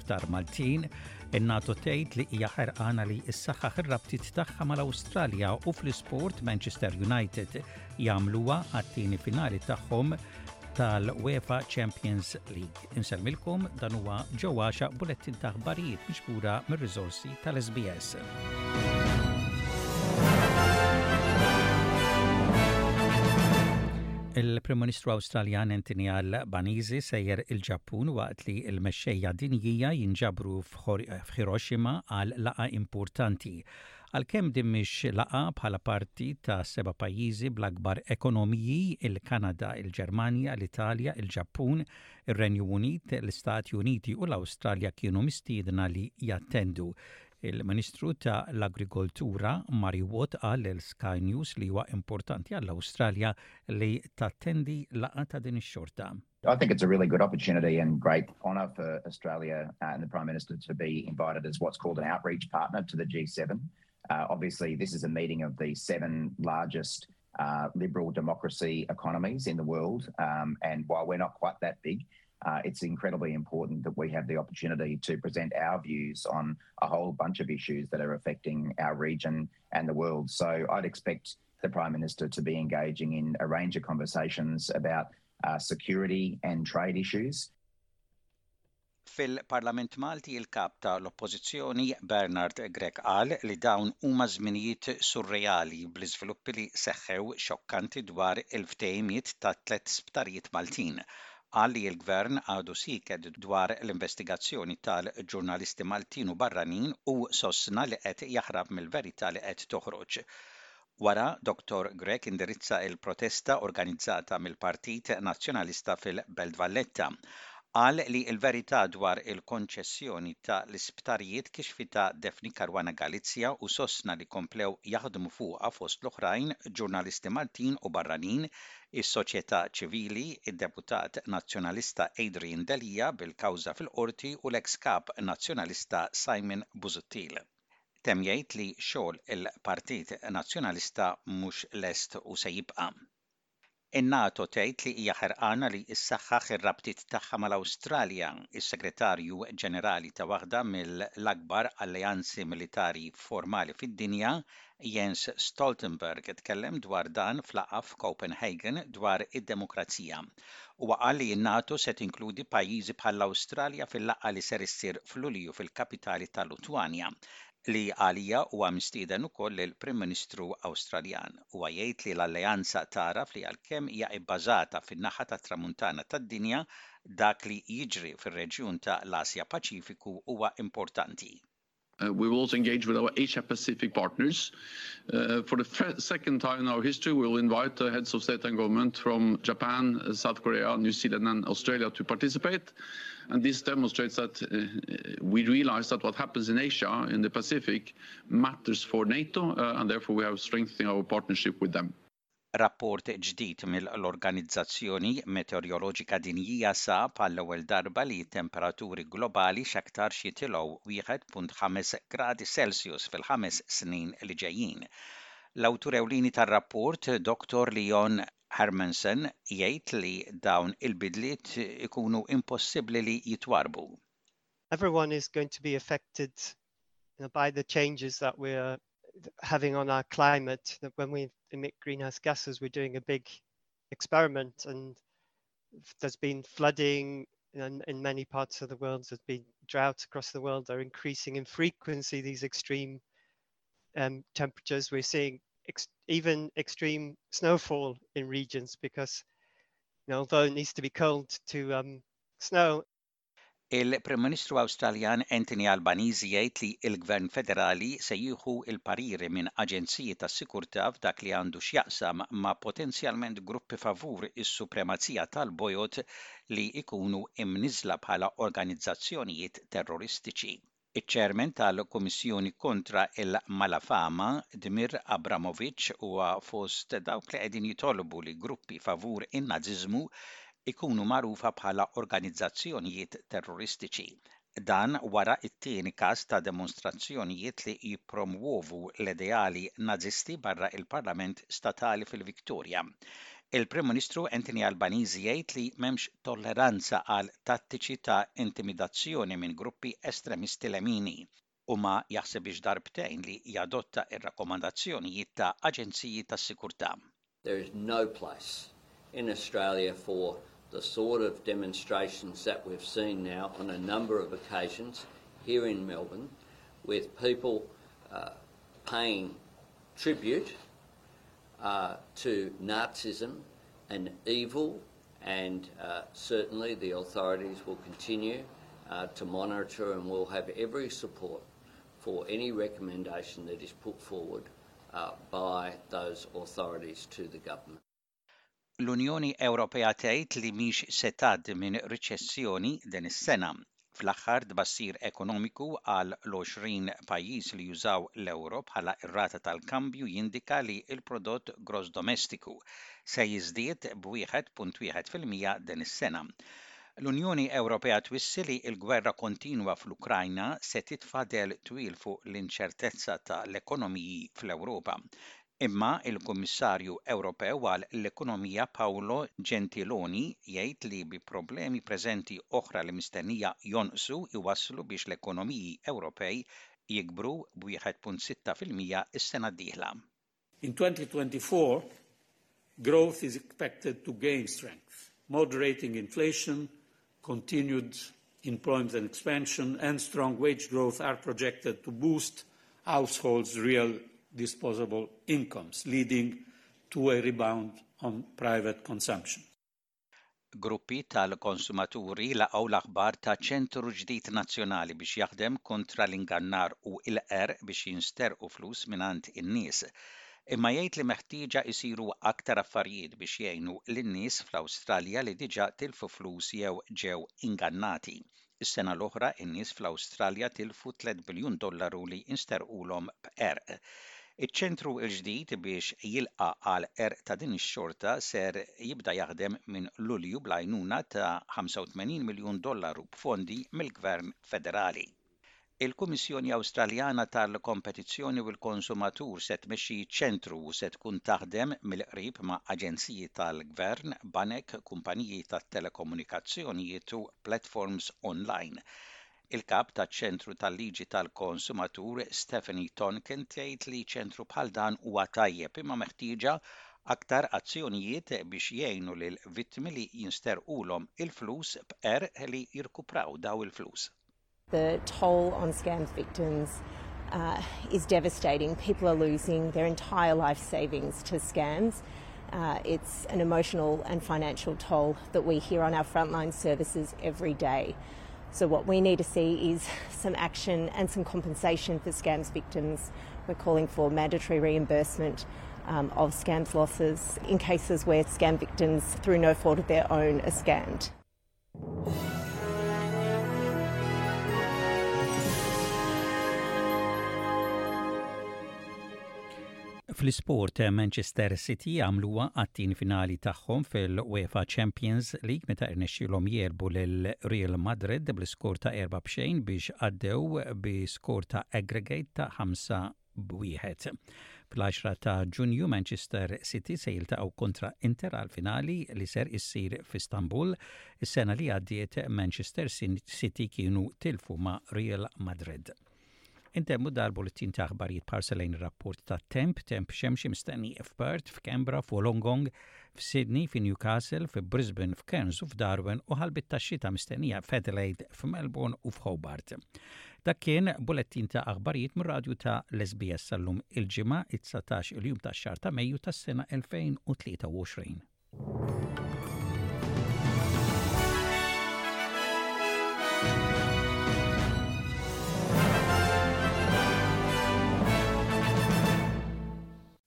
Ktar Maltin, in-NATO tgħid li hija ħerqana li issaħħaħ ir-rabtiet tagħha mal-Awstralja u fl-isport Manchester United jagħmluha għat-tieni finali tagħhom tal-UEFA Champions League. Insemmilkom dan huwa ġewwaxa bulettin ta' ħbarijiet miġbura mir-riżorsi tal-SBS. Il-Prim Ministru Awstraljan Anthony Albanese sejjer il-Ġappun waqt fatt li l-mexxejja dinjija jinġabru f'Hiroshima għal laqgħa importanti. Għalkemm din mhix laqgħa bħala parti ta' seba' pajjiżi bl-akbar ekonomiji, il-Kanada, il-Ġermanja, l-Italja, il-Ġappun, ir-Renju Unit, l-Istati Uniti u l-Awstralja kienu mistiedna li jattendu. Il-Ministru ta' l-Agrikoltura Murray Watt qal lil Sky News li huwa importanti għall-Awstralja li tattendi laqgħa ta' din ix-xorta. I think it's a really good opportunity and great honour for Australia uh, and the Prime Minister to be invited as what's called an outreach partner to the G7. Uh, obviously, this is a meeting of the seven largest uh, liberal democracy economies in the world. Um, and while we're not quite that big, uh, it's incredibly important that we have the opportunity to present our views on a whole bunch of issues that are affecting our region and the world. So I'd expect the Prime Minister to be engaging in a range of conversations about security and trade issues. Fil-Parlament Malti il-Kap ta' l-Oppożizzjoni Bernard Grech qal li dawn huma żminijiet surreali bl-iżviluppi li seħħew xokkanti dwar il-ftehimiet ta' tliet sptarijiet Maltin. Qal li l-Gvern għadu sieket dwar l-investigazzjoni tal-ġurnalisti Maltin u barranin u sostna li qed jaħrab mill-verità li qed toħroġ Wara, Dottor Grech indirizza il-protesta organizzata mill-Partit Nazzjonalista fil-Belt Valletta. Qal li il-verità dwar il-konċessjoni ta' l-isptarijiet kixfitha Daphne Caruana Galizia u sostna li komplew jaħdmu fuqha fost l-oħrajn ġurnalisti Maltin u barranin, is-soċjetà ċivili, id-Deputat Nazzjonalista Adrian Delia bil-kawża fil-Qorti u l-eks Kap Nazzjonalista Simon Busuttil. Temm jgħid li xogħol il-Partit Nazzjonalista mhux lest u se jibqa'. In-NATO tgħid li hija ħerqana li ssaħħaħ ir-rabtiet tagħha mal-Awstralja, is-Segretarju Ġenerali ta' waħda mill-akbar alleanzi militari formali fid-dinja, Jens Stoltenberg tkellem dwar dan f'laqgħa f'Copenhagen dwar id-demokrazija. Huwa qal li n-NATO se tinkludi pajjiżi bħall-Awstralja fil-laqgħa li ser issir f'Lulju fil-kapitali ta' Lutwanja, li għaliha huwa mistieden ukoll il-Prim Ministru Awstraljan. Huwa jgħid li l-Alleanza tagħraf li għalkemm hija ibbażata fin-naħa tat-Tramuntana tad-dinja, dak li jiġri fir-reġjun ta' l-Asja-Paċifiku huwa importanti. Uh, we will also engage with our Asia-Pacific partners. Uh, for the second time in our history, we will invite the heads of state and government from Japan, uh, South Korea, New Zealand, and Australia to participate. This demonstrates that we realize that what happens in Asia, in the Pacific, matters for NATO, and therefore we are strengthening our partnership with them. Rapport ġdid mill-Organizzazzjoni Meteorjoloġika Dinjija sab għall-ewwel darba li t-temperaturi globali x'aktarx jitilgħu 1.5 gradi Celsius fil-ħames snin li ġejjin. L-awtur ewlieni tar-rapport, Dottor Leon Hermanson, jgħid li dawn il-bidliet ikunu impossibbli li jitwarrbu. Everyone is going to be affected by the changes that we are having on our climate that when we emit greenhouse gases, we're doing a big experiment and there's been flooding in, in many parts of the world, there's been droughts across the world, they're increasing in frequency, these extreme um, temperatures. We're seeing ex even extreme snowfall in regions because you know, although it needs to be cold to um, snow, Il-Prim Ministru Awstraljan Anthony Albanese jgħid li l-Gvern Federali se jieħu l-pariri minn aġenziji tas-sikurtà f'dak li għandu x'jaqsam ma' potenzjalment gruppi favur is-supremazija tal-bojod li jkunu imniżżla bħala organizzazzjonijiet terroristiċi. Iċ-Chairman tal-Kummissjoni kontra il-Malafama, Dmir Abramovic huwa fost dawk li qegħdin jitolbu li gruppi favur in-Naziżmu jkunu magħrufa bħala organizzazzjonijiet terroristiċi. Dan wara t-tieni każ ta' demonstrazzjonijiet li jippromwovu l-ideali Nazisti barra l-Parlament Statali fil-Victoria. Il-Prim Ministru Anthony Albanizi jgħid li m'hemmx tolleranza għal tattiċi ta' intimidazzjoni minn gruppi estremisti lemini u ma jaħsibhiex darbtejn li jadotta r-rakkomandazzjonijiet ta' aġenziji tas-sikurtà. There is no place in Australia for the sort of demonstrations that we've seen now on a number of occasions here in Melbourne with people paying tribute uh, to Nazism and evil, and uh, certainly the authorities will continue uh, to monitor and will have every support for any recommendation that is put forward uh, by those authorities to the government. L-Unjoni Ewropea tgħid li mhix se tgħaddi minn riċessjoni din is-sena. Fl-aħħar tbassir ekonomiku għal l-20 pajjiż li jużaw l-euro bħala r-rata tal-kambju jindika li l-prodott gross domestiku se jiżdied b'1.1 fil-mija din is-sena. L-Unjoni Ewropea twissi li l-gwerra kontinwa fl-Ukrajna se titfa' dell twil fuq l-inċertezza ta' l-ekonomiji fl-Ewropa. Imma il-Kummissarju Ewropew għall-Ekonomija Paolo Gentiloni jgħid li bi problemi preżenti oħra li mistennija jonqsu jwasslu biex l-ekonomiji Ewropej jikbru b' 1.6 fil-mija s-sena d-dieħla. In 2024, growth is expected to gain strength, moderating inflation, continued employment and expansion, and strong wage growth are projected to boost households' real disposable incomes, leading to a rebound on private consumption. Gruppi tal-konsumaturi laqgħu l-aħbar ta' ċentru ġdid nazzjonali biex jaħdem kontra l-ingannar u l-qerq biex jinsterqu flus mingħand in-nies. Imma jgħid li meħtieġa jsiru aktar affarijiet biex jgħinu lin-nies fl-Awstralja li diġà tilfu flus jew ġew ingannati. Is-sena l-oħra in-nies fl-Awstralja tilfu tliet biljun dollaru li nsterqulhom b'qerq. Iċ-ċentru l-ġdid biex jilqa' għal qerq ta' din ix-xorta ser jibda jaħdem minn Lulju bl-għajnuna ta' 85 miljun dollaru b'fondi mill-Gvern Federali. Il-Kummissjoni Awstraljana tal-Kompetizzjoni u l-Konsumatur se tmexxi ċ-ċentru u se tkun taħdem mill-qrib ma' aġenziji tal-gvern, banek, kumpaniji tat-telekomunikazzjonijiet u platforms online. Il-Kap taċ-Ċentru tal-Liġi tal-Konsumatur, Stephanie Tonkin tgħid li ċentru bħal dan huwa tajjeb imma meħtieġa aktar azzjonijiet biex jgħinu lill-vittmi li jinsterqulhom il-flus b'qerq li jirkupraw daw il-flus. The toll on scam victims uh, is devastating. People are losing their entire life savings to scams. Uh, it's an emotional and financial toll that we hear on our frontline services every day. So, what we need to see is some action and some compensation for scams victims. We're calling for mandatory reimbursement um, of scams losses in cases where scam victims, through no fault of their own, are scammed. Fl-isport, Manchester City għamluwa għattin finali tagħhom fil-UEFA Champions League meta irnexxilhom jerbu lil Real Madrid bl-iskor ta' erba' bxejn biex għaddew bi skor ta' aggregate ta' b'wieħed. Fl-10 ta' Ġunju Manchester City se jiltaqgħu kontra Inter għall-finali li ser issir f'Istanbul. Is-sena li għaddiet Manchester City kienu tilfu ma' Real Madrid. Intemmu dal-bulletin ta' aħbarijiet parsa lejn ir-rapport ta' temp, temp xemxi mistenni f'Perth, f'Kembra, f'Wolongong, f'Sydney, fi Newcastle, fi Brisbane, f'Cairns u f'Darwin u ħalbiet tax-xita mistennija f'Adelaide, f'Melbourne u f'Hobart. Dak kien bulettin ta' aħbarijiet mir-radju ta' l-SBS sal-lum il-Ġimgħa, it-19 il-jum tax-xahar ta' Mejju tas-sena 2023.